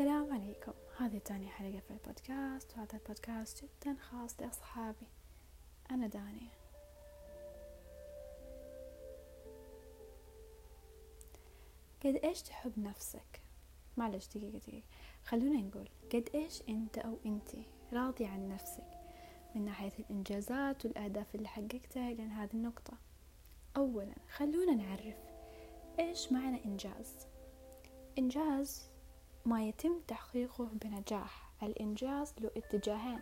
السلام عليكم. هذه تاني حلقة في البودكاست وهذا البودكاست جدا خاص لأصحابي. أنا داني قد إيش تحب نفسك؟ معلش دقيقة دقيقة. خلونا نقول قد إيش أنت أو أنتي راضي عن نفسك؟ من ناحية الإنجازات والأهداف اللي حققتها إلى هذه النقطة. أولا خلونا نعرف إيش معنى إنجاز؟ إنجاز ما يتم تحقيقه بنجاح. الإنجاز له اتجاهين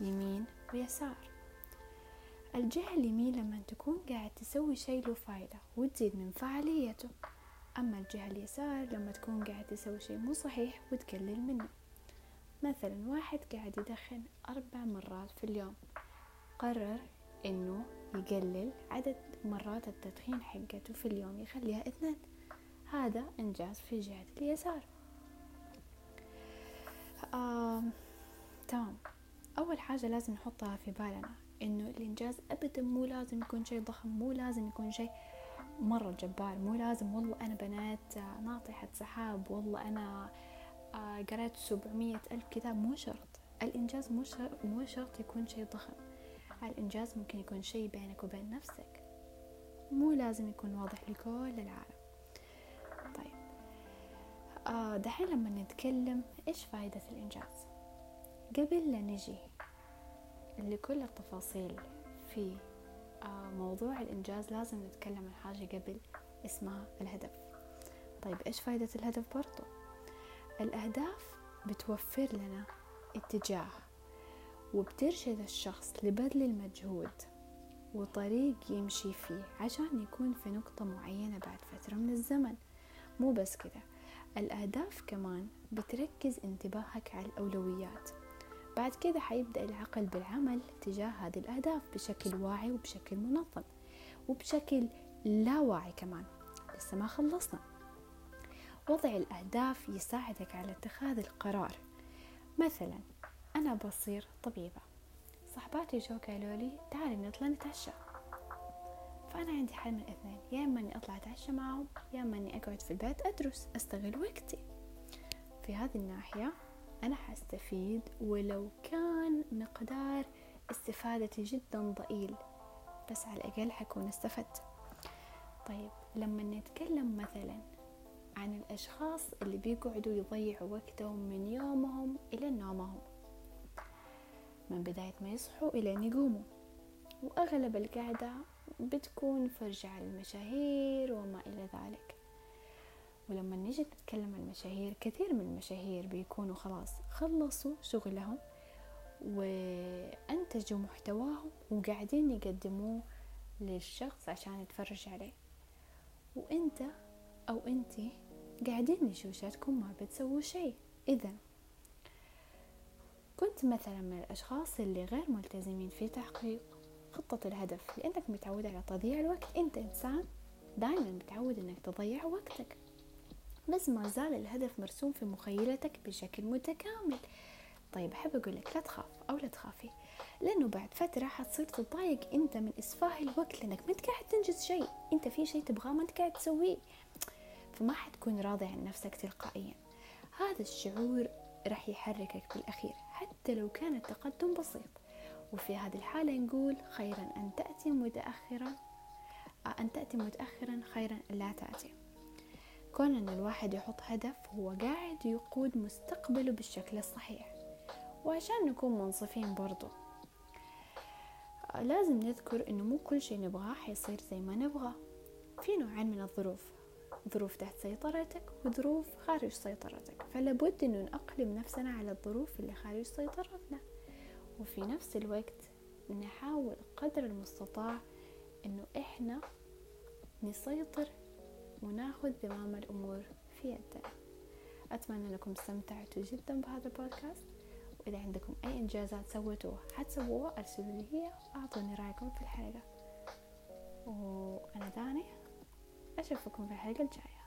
يمين ويسار. الجهة اليمين لما تكون قاعد تسوي شيء له فايدة وتزيد من فعاليته. أما الجهة اليسار لما تكون قاعد تسوي شيء مو صحيح وتقلل منه. مثلا واحد قاعد يدخن أربع مرات في اليوم. قرر إنه يقلل عدد مرات التدخين حقته في اليوم يخليها اثنين. هذا إنجاز في جهة اليسار. تمام. أول حاجة لازم نحطها في بالنا إنه الإنجاز أبدا مو لازم يكون شيء ضخم مو لازم يكون شيء مرة جبار مو لازم والله أنا بنات ناطحة سحاب والله أنا آه، قرأت سبعمية ألف كتاب مو شرط. الإنجاز مو شرط, مو شرط يكون شيء ضخم. الإنجاز ممكن يكون شيء بينك وبين نفسك. مو لازم يكون واضح لكل العالم. طيب. آه دحين لما نتكلم إيش فائدة الإنجاز؟ قبل لا نجي لكل التفاصيل في آه موضوع الإنجاز لازم نتكلم عن حاجة قبل اسمها الهدف. طيب إيش فائدة الهدف برضو؟ الأهداف بتوفر لنا اتجاه وبترشد الشخص لبذل المجهود وطريق يمشي فيه عشان يكون في نقطة معينة بعد فترة من الزمن. مو بس كده الأهداف كمان بتركز انتباهك على الأولويات بعد كده حيبدأ العقل بالعمل تجاه هذه الأهداف بشكل واعي وبشكل منظم وبشكل لا واعي كمان. لسه ما خلصنا. وضع الأهداف يساعدك على اتخاذ القرار. مثلا أنا بصير طبيبة. صحباتي جو قالوا لي تعالي نطلع نتعشى. فأنا عندي حل من الاثنين يا إما إني أطلع أتعشى معهم يا إما إني أقعد في البيت أدرس أستغل وقتي. في هذه الناحية أنا حستفيد ولو كان مقدار استفادتي جدا ضئيل بس على الأقل حكون استفدت. طيب لما نتكلم مثلا عن الأشخاص اللي بيقعدوا يضيعوا وقتهم من يومهم إلى نومهم من بداية ما يصحوا إلى أن يقوموا. وأغلب القعدة بتكون فرجة على المشاهير وما إلى ذلك. ولما نيجي نتكلم عن المشاهير كثير من المشاهير بيكونوا خلاص خلصوا شغلهم وأنتجوا محتواهم وقاعدين يقدموه للشخص عشان يتفرج عليه. وأنت أو أنتي قاعدين نشوشاتكم ما بتسووا شيء. اذا كنت مثلا من الأشخاص اللي غير ملتزمين في تحقيق خطة الهدف لأنك متعود على تضييع الوقت. أنت إنسان دائما متعود إنك تضيع وقتك. بس ما زال الهدف مرسوم في مخيلتك بشكل متكامل. طيب أحب أقول لك لا تخاف أو لا تخافي لأنه بعد فترة حتصير تتضايق أنت من إسفاه الوقت لأنك ما أنت قاعد تنجز شيء. أنت في شيء تبغاه ما أنت قاعد تسويه. فما حتكون راضي عن نفسك تلقائيا. هذا الشعور راح يحركك بالأخير حتى لو كان التقدم بسيط. وفي هذه الحالة نقول خيرا أن تأتي متأخرا أن تأتي متأخرا خيرا لا تأتي. كون أن الواحد يحط هدف هو قاعد يقود مستقبله بالشكل الصحيح. وعشان نكون منصفين برضو لازم نذكر إنه مو كل شيء نبغاه حيصير زي ما نبغى في نوعين من الظروف ظروف تحت سيطرتك وظروف خارج سيطرتك. فلابد إنه نأقلم نفسنا على الظروف اللي خارج سيطرتنا. وفي نفس الوقت نحاول قدر المستطاع إنه إحنا نسيطر وناخذ زمام الأمور في يدنا. أتمنى انكم استمتعتوا جدا بهذا البودكاست. وإذا عندكم أي إنجازات سويتوها حتسووها أرسلوا لي هي وأعطوني رأيكم في الحلقة. وأنا داني أشوفكم في الحلقة الجاية.